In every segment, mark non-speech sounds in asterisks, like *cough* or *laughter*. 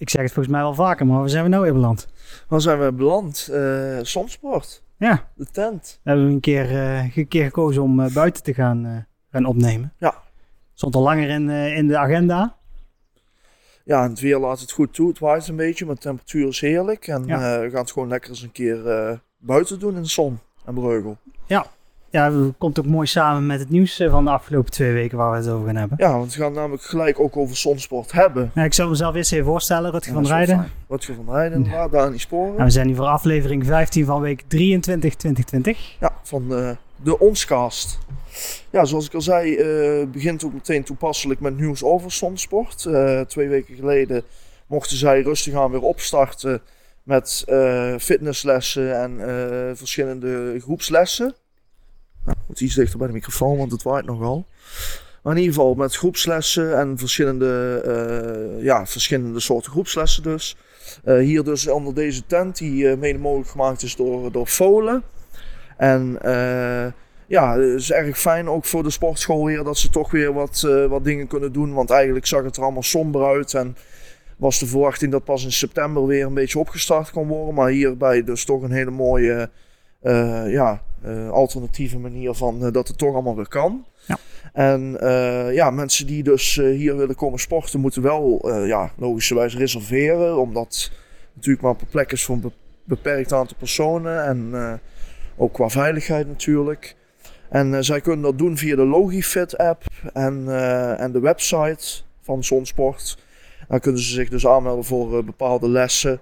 Ik zeg het volgens mij wel vaker, maar waar zijn we nou weer beland? Waar zijn we beland? Uh, Somsport. Ja. De tent. We hebben een keer, uh, een keer gekozen om uh, buiten te gaan, gaan opnemen. Ja. Stond al langer in, in de agenda. Ja, en het weer laat het goed toe. Het waait een beetje, maar de temperatuur is heerlijk. En we gaan het gewoon lekker eens een keer buiten doen in de zon en Breugel. Ja, ja, dat komt ook mooi samen met het nieuws eh, van de afgelopen twee weken waar we het over gaan hebben. Ja, want we gaan namelijk gelijk ook over zonsport hebben. Ja, ik zal mezelf eerst even voorstellen, Rutger van Rijden. Rutger van Rijden, inderdaad, Dani Sporen. En we zijn hier voor aflevering 15 van week 23 2020. Ja, van de, de Onscast. Ja, zoals ik al zei, uh, begint ook meteen toepasselijk met nieuws over zonsport. Uh, twee weken geleden mochten zij rustig aan weer opstarten met uh, fitnesslessen en verschillende groepslessen. Nou, moet iets dichter bij de microfoon, want het waait nogal. Maar in ieder geval met groepslessen en verschillende, uh, ja, verschillende soorten groepslessen dus. Uh, hier dus onder deze tent, die uh, mede mogelijk gemaakt is door, door Folen. En ja, het is erg fijn ook voor de sportschool weer dat ze toch weer wat, wat dingen kunnen doen. Want eigenlijk zag het er allemaal somber uit en was de verwachting dat pas in september weer een beetje opgestart kon worden. Maar hierbij dus toch een hele mooie ja, uh, alternatieve manier van uh, dat het toch allemaal weer kan. Ja. En ja, mensen die dus hier willen komen sporten, moeten wel ja, logischerwijs reserveren. Omdat het natuurlijk maar per plek is voor een beperkt aantal personen. En ook qua veiligheid natuurlijk. En zij kunnen dat doen via de Logifit app en, en de website van Zonsport. Dan kunnen ze zich dus aanmelden voor bepaalde lessen.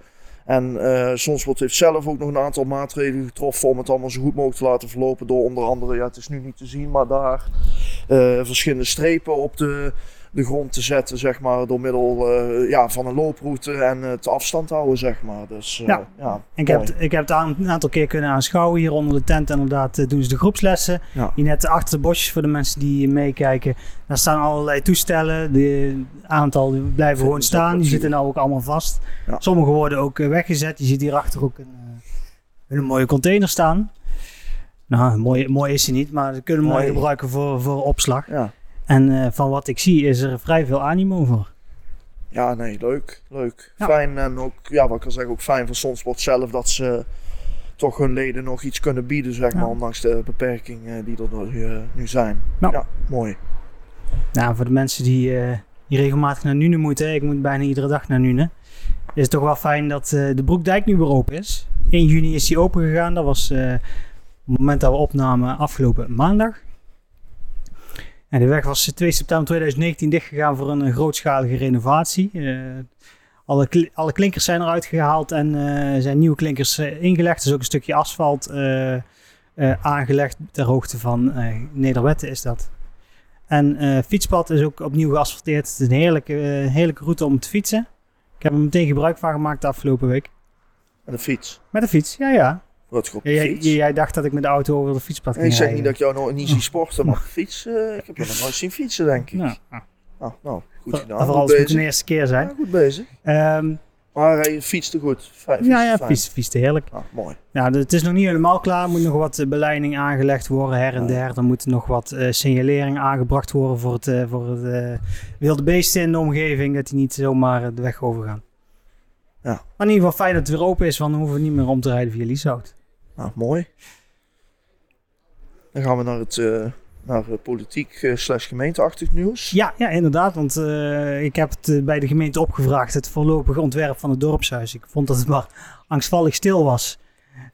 En uh, Zonsport heeft zelf ook nog een aantal maatregelen getroffen om het allemaal zo goed mogelijk te laten verlopen. Door onder andere, ja, het is nu niet te zien, maar daar uh, verschillende strepen op de, de grond te zetten, zeg maar. Door middel uh, ja, van een looproute en het afstand houden, zeg maar. Dus, ja. ja ik, heb, ik heb het een aantal keer kunnen aanschouwen. Hier onder de tent inderdaad doen ze de groepslessen. Ja. Hier net achter de bosjes voor de mensen die meekijken. Daar staan allerlei toestellen. De aantal die blijven gewoon staan. Die zitten nou ook allemaal vast. Ja. Sommige worden ook weggezet. Je ziet hierachter ook een, een mooie container staan. Nou, mooi, mooi is ze niet, maar ze kunnen mooi Nee. gebruiken voor, voor opslag. Ja. En uh, van wat ik zie is er vrij veel animo voor. Ja, nee, leuk. Leuk. Ja. Fijn en ook, ja, wat ik al zeg, ook fijn voor Zonsport zelf dat ze toch hun leden nog iets kunnen bieden, zeg maar, ondanks de beperkingen die er nu, uh, nu zijn. Ja. ja, mooi. Nou, voor de mensen die, uh, die regelmatig naar Nune moeten, ik moet bijna iedere dag naar Nune, is het toch wel fijn dat uh, de Broekdijk nu weer open is. 1 juni is die open gegaan. Dat was uh, op het moment dat we opnamen afgelopen maandag. En de weg was 2 september 2019 dichtgegaan voor een, grootschalige renovatie. Uh, alle, kl alle, klinkers zijn eruit gehaald en uh, zijn nieuwe klinkers uh, ingelegd. Er is ook een stukje asfalt aangelegd ter hoogte van Nederwetten is dat. En fietspad is ook opnieuw geasfalteerd. Het is een heerlijke, heerlijke route om te fietsen. Ik heb er meteen gebruik van gemaakt de afgelopen week. Met een fiets. Met een fiets, ja ja. Wat jij, jij, dacht dat ik met de auto over de fietspad ging ik zeg rijden. niet dat ik jou nog niet zie sporten, maar fiets, uh, ik heb je nog nooit zien fietsen, denk ik. Ja. Nou, nou, goed gedaan. Vooral Goed als het de eerste keer zijn. Ja, goed bezig. Ehm, Maar hij fietste goed. Fijn, ja, ja, fiets, fietste heerlijk. Ah, mooi. Ja, het is nog niet helemaal klaar. Er moet nog wat eh, beleiding aangelegd worden her en Ja. der. Er moet nog wat eh, signalering aangebracht worden voor het, eh, voor het eh, wilde beesten in de omgeving. Dat die niet zomaar eh, de weg overgaan. Ja. Maar in ieder geval fijn dat het weer open is, want dan hoeven we niet meer om te rijden via Lieshout. Nou, mooi. Dan gaan we naar het eh, naar eh, politiek eh, slash gemeenteachtig nieuws. Ja, ja inderdaad. Want ik heb het bij de gemeente opgevraagd. Het voorlopige ontwerp van het dorpshuis. Ik vond dat het maar angstvallig stil was.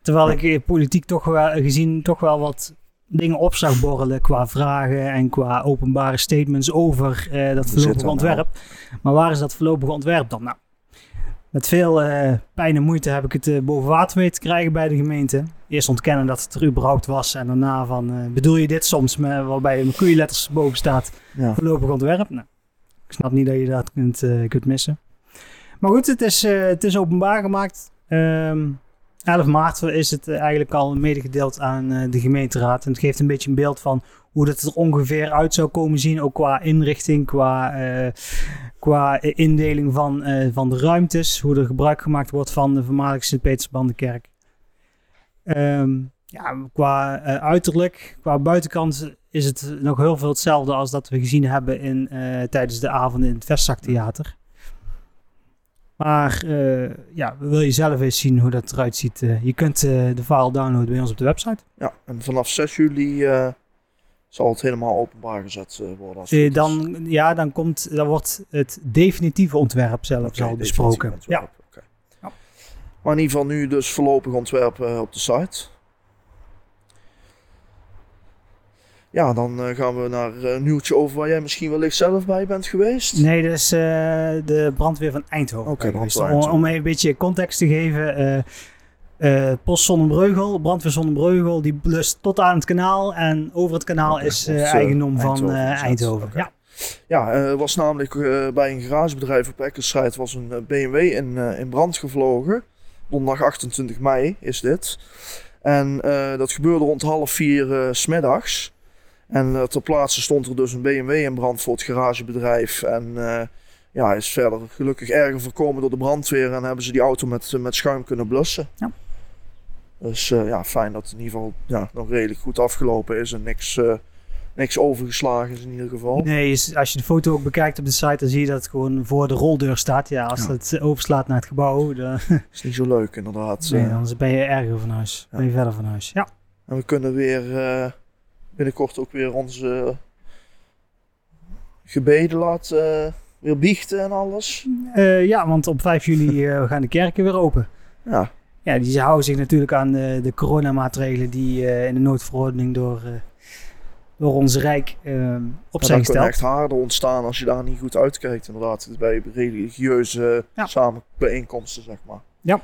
Terwijl ik eh, politiek toch wel gezien toch wel wat dingen op zag borrelen qua vragen en qua openbare statements over dat voorlopige nou? ontwerp. Maar waar is dat voorlopige ontwerp dan? Nou, met veel eh, pijn en moeite heb ik het eh, boven water weten te krijgen bij de gemeente. Eerst ontkennen dat het er überhaupt was en daarna van, eh, bedoel je dit soms, met, waarbij met koeienletters boven staat, Ja. voorlopig ontwerp. Nou, ik snap niet dat je dat kunt, kunt missen. Maar goed, het is, het is openbaar gemaakt. Ehm 11 maart is het eigenlijk al medegedeeld aan de gemeenteraad. En het geeft een beetje een beeld van hoe dat er ongeveer uit zou komen zien. Ook qua inrichting, qua, qua eh, indeling van, eh, van de ruimtes. Hoe er gebruik gemaakt wordt van de voormalige Sint-Petersbandenkerk. Ehm, ja, qua eh, uiterlijk, qua buitenkant is het nog heel veel hetzelfde als dat we gezien hebben in, tijdens de avonden in het Vestzaktheater. Maar ja, wil je zelf eens zien hoe dat eruit ziet? Je kunt de file downloaden bij ons op de website. Ja, en vanaf 6 juli zal het helemaal openbaar gezet worden. dan, ja, dan, komt, dan wordt het definitieve ontwerp zelf okay, al besproken. Ontwerp, ja. Okay. ja. Maar in ieder geval nu dus voorlopig ontwerp op de site. Ja, dan uh, gaan we naar een nieuwtje over waar jij misschien wellicht zelf bij bent geweest. Nee, dat is uh, de brandweer van Eindhoven. Oké, okay, om, om even een beetje context te geven. Uh, Post Zonnebreugel, brandweer Zonnebreugel, die blust tot aan het kanaal. En over het kanaal okay, is eigendom van Eindhoven. Okay. Ja, ja er was namelijk bij een garagebedrijf op Eckerstrijd was een BMW in, in brand gevlogen. Donderdag 28 mei is dit. En dat gebeurde rond half vier smiddags. En uh, ter plaatse stond er dus een BMW in brand voor het garagebedrijf. En uh, ja, is verder gelukkig erger voorkomen door de brandweer. En hebben ze die auto met, met schuim kunnen blussen. Ja. Dus uh, ja, fijn dat het in ieder geval ja, nog redelijk goed afgelopen is. En niks, niks overgeslagen is in ieder geval. Nee, als je de foto ook bekijkt op de site, dan zie je dat het gewoon voor de roldeur staat. Ja, als ja. het overslaat naar het gebouw. Dan *laughs* is niet zo leuk inderdaad. Nee, dan ben je erger van huis. Ja. Ben je verder van huis. Ja. En we kunnen weer binnenkort ook weer onze gebeden laten uh, weer biechten en alles. Uh, ja, want op 5 juli gaan de kerken weer open. Ja. Ja, die houden zich natuurlijk aan de, de coronamaatregelen die in de noodverordening door, door ons Rijk op zijn gesteld. Er echt harder ontstaan als je daar niet goed uitkijkt inderdaad. Bij religieuze ja. samenbijeenkomsten, zeg maar. Ja.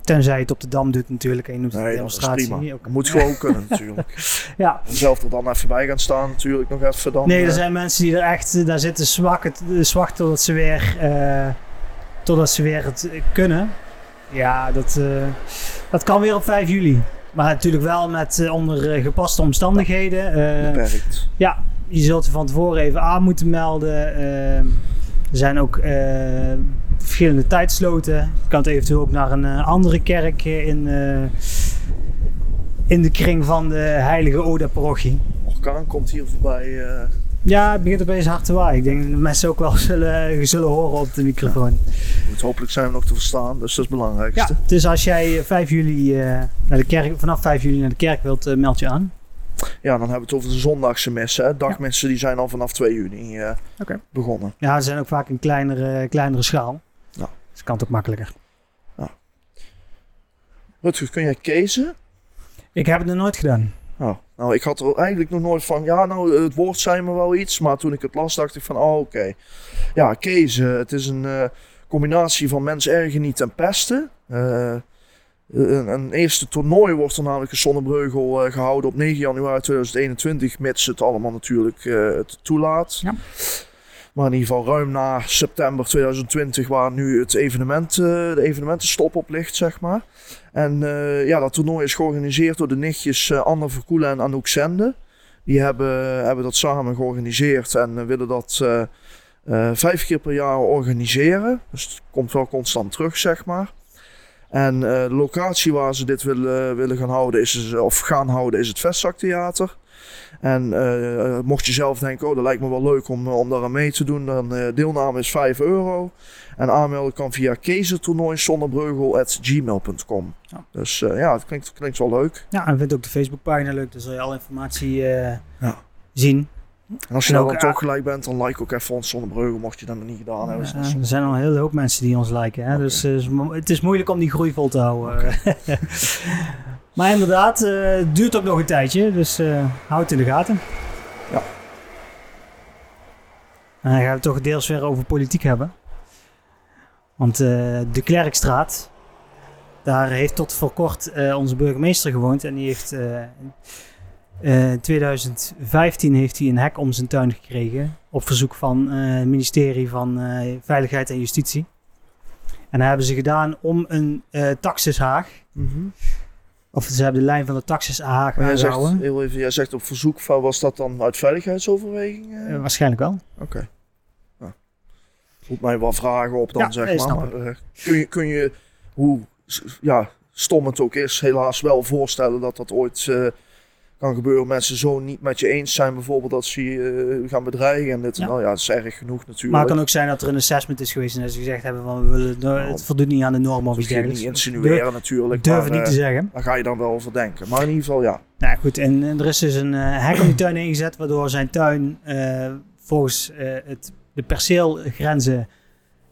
Tenzij het op de Dam doet natuurlijk en je noemt nee, demonstratie. Dat, prima. moet gewoon *laughs* kunnen natuurlijk. *laughs* ja. En zelf er dan even bij gaan staan natuurlijk nog even dan. Nee, er zijn mensen die er echt, daar zitten zwakken, zwak totdat ze weer, uh, totdat ze weer het kunnen. Ja, dat, uh, dat kan weer op 5 juli. Maar natuurlijk wel met uh, onder gepaste omstandigheden. Beperkt. Ja, je zult er van tevoren even aan moeten melden. Er zijn ook verschillende tijdsloten. Je kan het eventueel ook naar een andere kerk in, in de kring van de heilige Oda-parochie. Orkaan komt hier voorbij. Ja, het begint opeens hard te waaien. Ik denk dat mensen ook wel *laughs* zullen, zullen horen op de microfoon. Ja. Moet, hopelijk zijn we nog te verstaan, dus dat is het belangrijkste. Ja, dus als jij 5 juli, naar de kerk, vanaf 5 juli naar de kerk wilt, meld je aan. Ja, dan hebben we het over de zondagse messen. Dagmessen die zijn al vanaf 2 juni uh, begonnen. Ja, ze zijn ook vaak in kleinere, kleinere schaal. Ja. Dus kan het ook makkelijker. Ja. Rutger, kun jij kezen? Ik heb het nog nooit gedaan. Nou, ik had er eigenlijk nog nooit van, ja, nou, het woord zei me wel iets. Maar toen ik het las, dacht ik van, oh, oké. Ja, kezen. Het is een uh, combinatie van mens ergen niet en pesten. Uh, een, een, eerste toernooi wordt er namelijk in Zonnebreugel gehouden op 9 januari 2021, mits het allemaal natuurlijk het toelaat. Ja. Maar in ieder geval ruim na september 2020, waar nu het evenement, uh, de evenementenstop op ligt, zeg maar. En ja, dat toernooi is georganiseerd door de nichtjes Anne Verkoelen en Anouk Zende. Die hebben, hebben dat samen georganiseerd en willen dat vijf keer per jaar organiseren. Dus het komt wel constant terug, zeg maar. En de locatie waar ze dit willen, willen gaan houden, is, of gaan houden, is het Vestzaktheater. En uh, mocht je zelf denken, oh dat lijkt me wel leuk om, om daar aan mee te doen, dan uh, deelname is 5 euro. En aanmelden kan via kezertoernooi.gmail.com. Ja. Dus ja, het klinkt, klinkt wel leuk. Ja, en vindt ook de Facebookpagina leuk, dan zul je alle informatie ja. zien. En als je nou dan toch gelijk bent, dan like ook even ons Zonnebreugel, mocht je dat nog niet gedaan hebben. Ja, er zijn al een hele hoop mensen die ons liken. Hè? Dus uh, het is moeilijk om die groei vol te houden. *laughs* maar inderdaad, uh, het duurt ook nog een tijdje, dus uh, houd het in de gaten. Ja. En dan gaan we het toch deels weer over politiek hebben. Want de Klerkstraat, daar heeft tot voor kort onze burgemeester gewoond. En die heeft in 2015 heeft hij een hek om zijn tuin gekregen. Op verzoek van het ministerie van Veiligheid en Justitie. En dat hebben ze gedaan om een taxishaag. Mm -hmm. Of ze hebben de lijn van de taxishaag aangehouden. Heel even, jij zegt op verzoek van, was dat dan uit veiligheidsoverwegingen? waarschijnlijk wel. Oké. Okay. Nou, mij wel vragen op dan, ja, zeg maar. maar kun, je, kun je, hoe ja, stom het ook is, helaas wel voorstellen dat dat ooit kan gebeuren. Mensen zo niet met je eens zijn, bijvoorbeeld dat ze je eh, gaan bedreigen. En dit, Ja. nou ja, dat is erg genoeg natuurlijk. Maar het kan ook zijn dat er een assessment is geweest en dat ze gezegd hebben van we willen, nou, het voldoet niet aan de norm of dat iets je niet dergelijks. insinueren natuurlijk. Durf maar, het niet te eh, zeggen. Daar ga je dan wel over denken. Maar in ieder geval, ja. Nou goed, en, en er is dus een eh, hek om die tuin ingezet, waardoor zijn tuin eh, volgens eh, het, de perceelgrenzen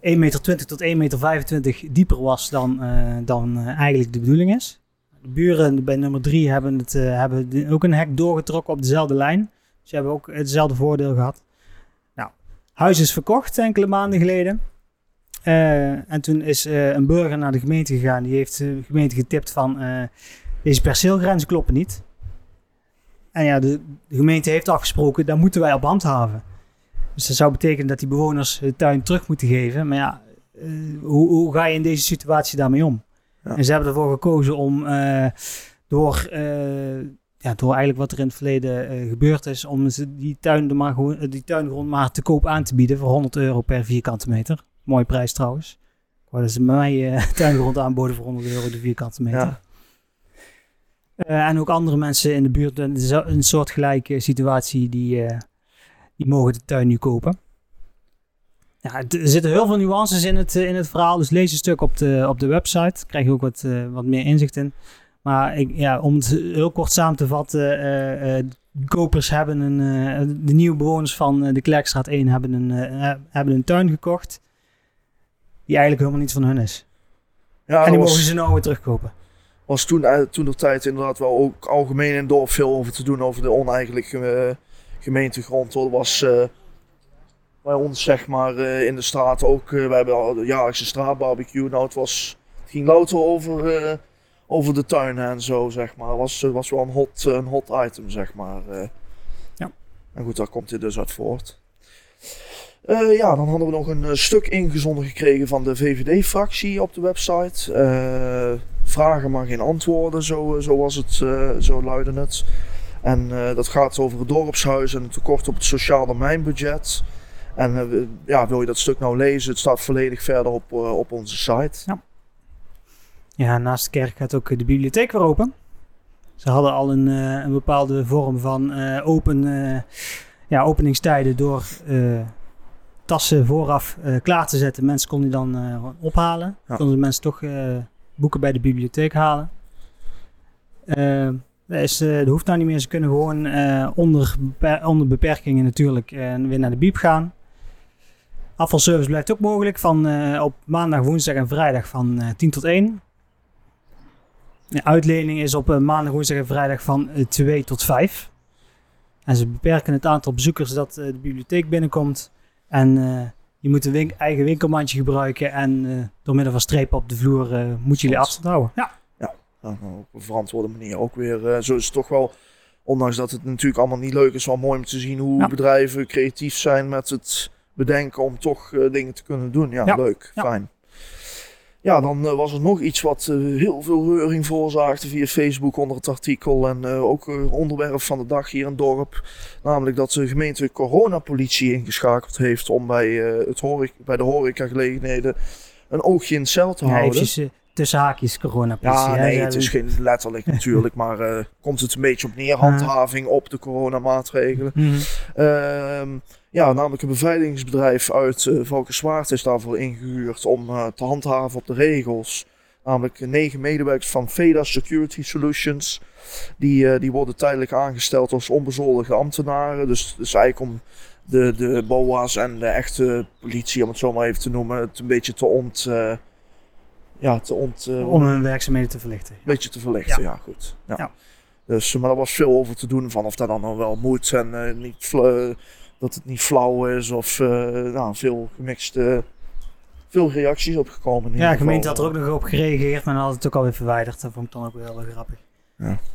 1,20 meter tot 1,25 meter dieper was dan, eh, dan eigenlijk de bedoeling is. De buren bij nummer 3 hebben, het, eh, hebben ook een hek doorgetrokken op dezelfde lijn. Ze hebben ook hetzelfde voordeel gehad. Nou, huis is verkocht enkele maanden geleden. Eh, en toen is eh, een burger naar de gemeente gegaan. Die heeft de gemeente getipt van deze perceelgrenzen kloppen niet. En ja, de, gemeente heeft afgesproken, daar moeten wij op handhaven. Dus dat zou betekenen dat die bewoners de tuin terug moeten geven. Maar ja, hoe, hoe ga je in deze situatie daarmee om? Ja. En ze hebben ervoor gekozen om eh, door, eh, ja, door eigenlijk wat er in het verleden eh, gebeurd is, om ze die, tuin maar gewoon, die tuingrond maar te koop aan te bieden voor 100 euro per vierkante meter. Mooie prijs trouwens. Dat ze mij tuingrond aanboden voor 100 euro de vierkante meter. Ja. En ook andere mensen in de buurt, een, soortgelijke situatie, die, die mogen de tuin nu kopen. Ja, er zitten heel veel nuances in het, eh, in het verhaal, dus lees een stuk op de, op de website. krijg je ook wat, eh, wat meer inzicht in. Maar ik, ja, om het heel kort samen te vatten, eh, kopers hebben een, de nieuwe bewoners van de Klerkstraat 1 hebben een, hebben een tuin gekocht, die eigenlijk helemaal niet van hun is. Ja, en die was, mogen ze nou weer terugkopen. was toen, toen de tijd inderdaad wel ook algemeen in het dorp veel over te doen over de oneigenlijke gemeentegrond. Er was bij ons zeg maar eh, in de straat ook, eh, we hebben al de jaarlijkse straatbarbecue. Nou, het, was, het ging louter over, eh, over de tuinen en zo zeg maar. Het was, was wel een hot, een hot item zeg maar. Ja. En goed, daar komt dit dus uit voort. Ja, dan hadden we nog een stuk ingezonden gekregen van de VVD-fractie op de website. Vragen maar geen antwoorden, zo, zo was het, zo luidde het. En dat gaat over het dorpshuis en het tekort op het sociaal domeinbudget. En eh, ja, wil je dat stuk nou lezen? Het staat volledig verder op, eh, op onze site. Ja, naast de kerk gaat ook de bibliotheek weer open. Ze hadden al een, eh, een bepaalde vorm van eh, open, eh, ja, openingstijden door eh, tassen vooraf eh, klaar te zetten. Mensen konden die dan eh, gewoon ophalen. Ja. Konden de mensen toch eh, boeken bij de bibliotheek halen. Eh, dat, is, eh, dat hoeft nou niet meer. Ze kunnen gewoon eh, onder, beper- onder beperkingen natuurlijk eh, weer naar de biep gaan. Afvalservice blijft ook mogelijk van eh, op maandag, woensdag en vrijdag van eh 10 tot 1. De uitlening is op eh, maandag, woensdag en vrijdag van eh, 2 tot 5. En ze beperken het aantal bezoekers dat eh, de bibliotheek binnenkomt. En eh, je moet een eigen winkelmandje gebruiken. En eh, door middel van strepen op de vloer eh moet jullie afstand houden. Ja. Ja, nou, op een verantwoorde manier ook weer. eh, zo is het toch wel, ondanks dat het natuurlijk allemaal niet leuk is, wel mooi om te zien hoe Ja. bedrijven creatief zijn met het bedenken om toch eh, dingen te kunnen doen. Ja, leuk, fijn. Ja, dan eh, was er nog iets wat eh, heel veel reuring veroorzaakte via Facebook onder het artikel. En ook onderwerp van de dag hier in het dorp. Namelijk dat de gemeente coronapolitie ingeschakeld heeft om bij, het horeca, bij de horecagelegenheden een oogje in het cel te Ja, houden. eventjes tussen haakjes corona Ja, hè. nee, het is geen letterlijk *laughs* natuurlijk, maar eh, komt het een beetje op neer, handhaving op de coronamaatregelen. Ehm, ja, namelijk een beveiligingsbedrijf uit eh Valkenswaard is daarvoor ingehuurd om eh, te handhaven op de regels. Namelijk negen medewerkers van VEDA Security Solutions. Die, die worden tijdelijk aangesteld als onbezoldigde ambtenaren. Dus, dus eigenlijk om de, de BOA's en de echte politie, om het zo maar even te noemen, het een beetje te ont... ja, te ont... eh, Om hun werkzaamheden te verlichten. een beetje te verlichten, ja, goed. Ja. Ja. Dus, maar er was veel over te doen van of dat dan nog wel moet en eh, niet dat het niet flauw is of eh, nou, veel gemixte, veel reacties opgekomen. in Ja, de gemeente had er ook nog op gereageerd, maar dan had het ook alweer verwijderd. Dat vond ik dan ook wel heel grappig.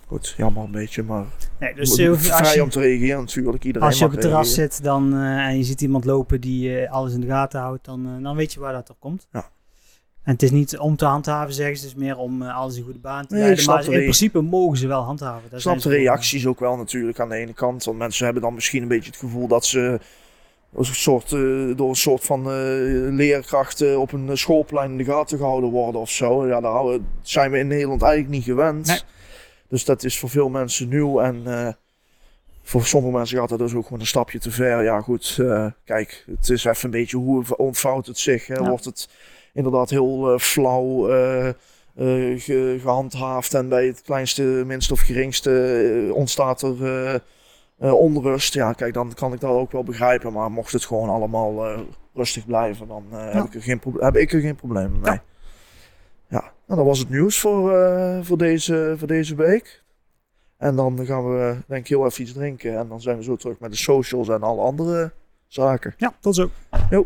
Goed, jammer een beetje, maar Nee, dus je vrij je, om te reageren natuurlijk. Iedereen als je op het terras reageren. zit dan, eh, en je ziet iemand lopen die eh, alles in de gaten houdt, dan, eh, dan weet je waar dat op komt. Ja. En het is niet om te handhaven, zeggen ze, het is meer om eh, alles in goede baan te Nee, leiden. Maar in principe mogen ze wel handhaven. Ik snap de reacties ook wel natuurlijk aan de ene kant. Want mensen hebben dan misschien een beetje het gevoel dat ze een soort, eh, door een soort van eh, leerkrachten op een schoolplein in de gaten gehouden worden of zo. Ja, daar zijn we in Nederland eigenlijk niet gewend. Nee. Dus dat is voor veel mensen nieuw en voor sommige mensen gaat dat dus ook gewoon een stapje te ver. Ja goed, kijk, het is even een beetje hoe ontvouwt het zich. Hè? Ja. Wordt het inderdaad heel eh, flauw eh, eh, ge- gehandhaafd en bij het kleinste, minste of geringste ontstaat er onrust. Ja, kijk, dan kan ik dat ook wel begrijpen. Maar mocht het gewoon allemaal rustig blijven, dan heb, ik er geen heb ik er geen probleem mee. Ja, nou, dat was het nieuws voor, voor, deze, voor deze week. En dan gaan we denk ik heel even iets drinken. En dan zijn we zo terug met de socials en alle andere zaken. Ja, tot zo. Jo.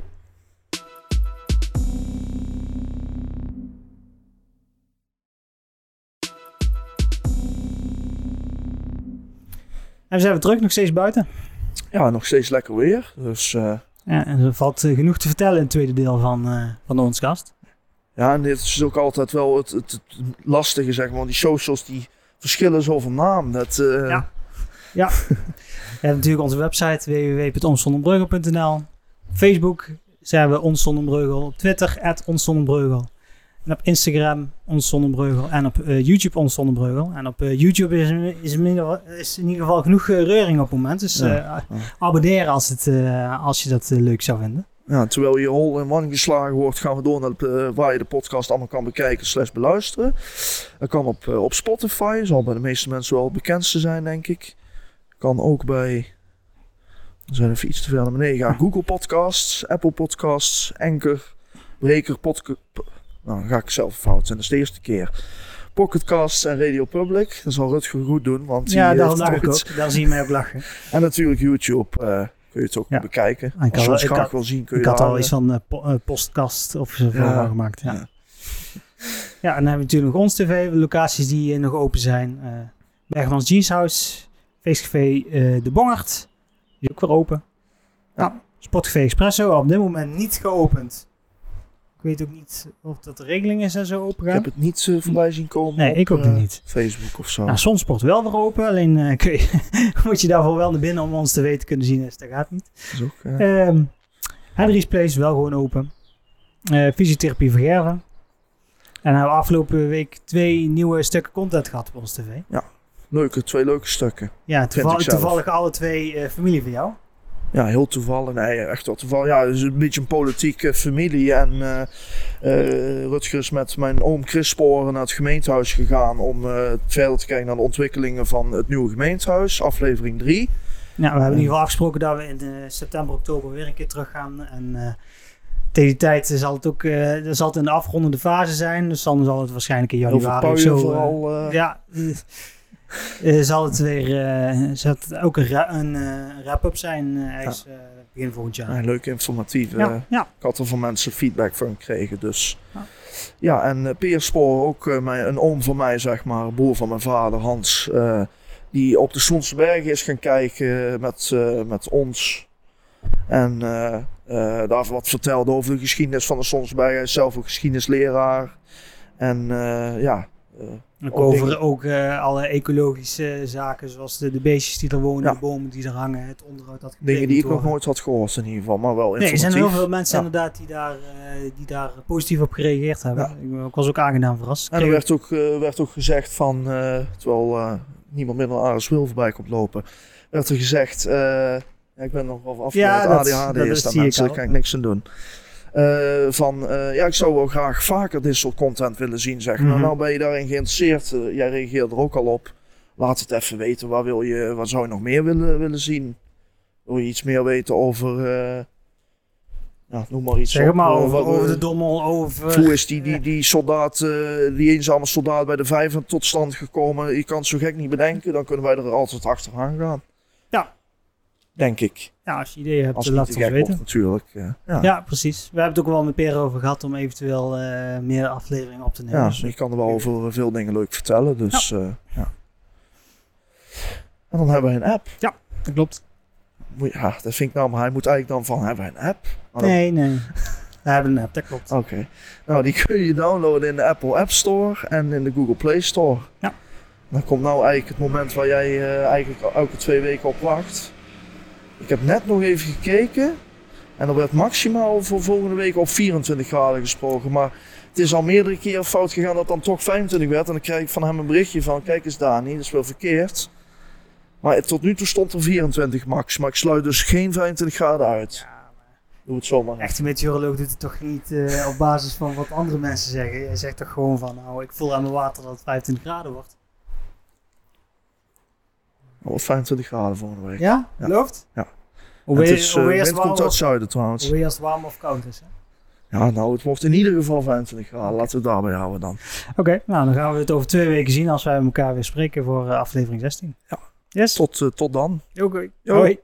En we zijn weer terug, nog steeds buiten. Ja, nog steeds lekker weer. Dus eh, Ja, en er valt eh, genoeg te vertellen in het tweede deel van, eh van ons gast. ja, en dit is ook altijd wel het, het, het lastige, zeg maar. Want die socials die verschillen zo van naam. Dat, eh, Ja. We hebben natuurlijk onze website www.onszonderbreugel.nl Facebook zijn we Ons. Op Twitter, Breugel. En op Instagram, Ons Zonder Breugel. En op eh, YouTube, Ons Zonder Breugel. En op eh, YouTube is, is, in ieder geval, is in ieder geval genoeg eh, reuring op het moment. Dus Ja, ja. abonneren als, het, als je dat leuk zou vinden. Ja, terwijl je hol in one geslagen wordt, gaan we door naar de, waar je de podcast allemaal kan bekijken slash beluisteren. Dat kan op, op Spotify, zal bij de meeste mensen wel het bekendste zijn, denk ik. Kan ook bij, we zijn even iets te ver naar beneden gaan, *laughs* Google Podcasts, Apple Podcasts, Anchor, Breaker Podcast. Nou, dan ga ik zelf fout zijn, dat is de eerste keer. Pocketcasts en Radio Public. Dat zal Rutger goed doen, want Ja, die daar lach ik ook. Daar zie je mij ook lachen. *laughs* En natuurlijk YouTube eh, kun je het ook Ja. bekijken. Ah, ik Als je ik graag wil zien, kun je Ik had al eh, iets van eh, po- eh, postkast of zo Ja. gemaakt. Ja. Ja. *laughs* Ja. en dan hebben we natuurlijk nog ons tv, locaties die eh, nog open zijn. eh Bergmans Jeans House, Feestcafé eh, De Bongert, die is ook weer open. Ja. Ja. Sportcafé Expresso, op dit moment niet geopend. Ik weet ook niet of dat de regeling is en zo open Ik gaan. heb het niet eh, voorbij zien komen Nee, op ik ook eh, niet. Facebook of zo. Nou, Zonsport wel weer open, alleen eh, *laughs* kun *laughs* je, moet je daarvoor wel naar binnen om ons te kunnen zien, dus dat gaat niet. Dat is ook, Henry's Place wel gewoon open. Eh, fysiotherapie Vergerven. En we hebben afgelopen week twee nieuwe stukken content gehad op ons tv. leuke, twee leuke stukken. Ja, toevallig, ik toevallig alle twee familie van jou. Ja, heel toevallig. Nee, echt wel toevallig. Ja, het is een beetje een politieke familie. En eh eh, Rutger is met mijn oom Chris Sporen naar het gemeentehuis gegaan om eh, verder te kijken naar de ontwikkelingen van het nieuwe gemeentehuis, aflevering 3. Ja, we hebben in ieder geval afgesproken dat we in september, oktober weer een keer terug gaan. En tegen die tijd zal het ook zal het in de afrondende fase zijn. Dus dan zal het waarschijnlijk in januari of zo... vooral. ja, eh, zal het weer eh, zal het ook een, ra- een eh, wrap-up zijn ergens, eh, begin volgend jaar. ja, leuk informatief. Ja, ja. Ik had er van mensen feedback van gekregen. Dus Ja. ja, en uh, Peer Spoor, ook mijn, een oom van mij, zeg maar, broer van mijn vader, Hans, die op de Sonsbergen is gaan kijken met, met ons. En daar wat vertelde over de geschiedenis van de Sonsbergen. Hij is zelf ook geschiedenisleraar. En ja, over ook eh, alle ecologische zaken, zoals de, de beestjes die er wonen, Ja. de bomen die er hangen, het onderhoud dat dingen die ik nog nooit had gehoord in ieder geval, maar wel Nee, er zijn heel veel mensen Ja. inderdaad die daar, eh, die daar positief op gereageerd hebben. Ja. Ik, was ook aangenaam verrast. En er werd ook, eh, werd ook gezegd van, terwijl niemand minder dan Aris Wil voorbij komt lopen, werd er gezegd, ja, ik ben nog wel af Ja, met dat- ADHD dat- is dat mensen, daar kan ik niks aan doen. Eh, van, eh, ja, ik zou wel graag vaker dit soort content willen zien, zeg maar. Mhm. Nou ben je daarin geïnteresseerd, eh, jij reageert er ook al op. Laat het even weten, waar wil je, wat zou je nog meer willen, willen zien? Wil je iets meer weten over, ja, noem maar iets Zeg maar over, de dommel, over... hoe is die, die, die soldaat, die eenzame soldaat bij de vijver tot stand gekomen? Je kan het zo gek niet bedenken, dan kunnen wij er altijd achteraan gaan. Ja. Denk ik. Ja, als je ideeën hebt, Als laat het ons weten. natuurlijk. eh, ja. Ja, precies. We hebben het ook wel met Per over gehad om eventueel eh, meer afleveringen op te nemen. Ja, Dus, je kan er wel over veel dingen leuk vertellen. Dus ja. ja. En dan hebben we een app. dat klopt. Ja, dat vind ik nou, maar hij moet eigenlijk dan van, hebben we een app? Maar dan- Nee, nee. *laughs* We hebben een app, dat klopt. Oké. Nou, die kun je downloaden in de Apple App Store en in de Google Play Store. Ja. Dan komt nou eigenlijk het moment waar jij eh, eigenlijk elke twee weken op wacht. Ik heb net nog even gekeken. En er werd maximaal voor volgende week op 24 graden gesproken. Maar het is al meerdere keren fout gegaan dat het dan toch 25 werd. En dan krijg ik van hem een berichtje van, kijk eens Dani, dat is wel verkeerd. Maar tot nu toe stond er 24 max. Maar ik sluit dus geen 25 graden uit. Doe het zomaar. een echte meteoroloog doet het toch niet eh, op basis van wat andere mensen zeggen. Hij zegt toch gewoon van, nou, ik voel aan mijn water dat het 25 graden wordt. Oh, 25 graden volgende week. Ja? Ja. Ja. Hoe het is, hoe eh, komt uit zuiden trouwens. hoe het warm of koud is? hè? Ja, nou, het wordt in ieder geval 25 graden. Laten we het daarbij houden dan. Oké, nou dan gaan we het over twee weken zien als wij elkaar weer spreken voor eh, aflevering 16. Ja. Yes. Tot, eh, tot dan. Oké. Hoi.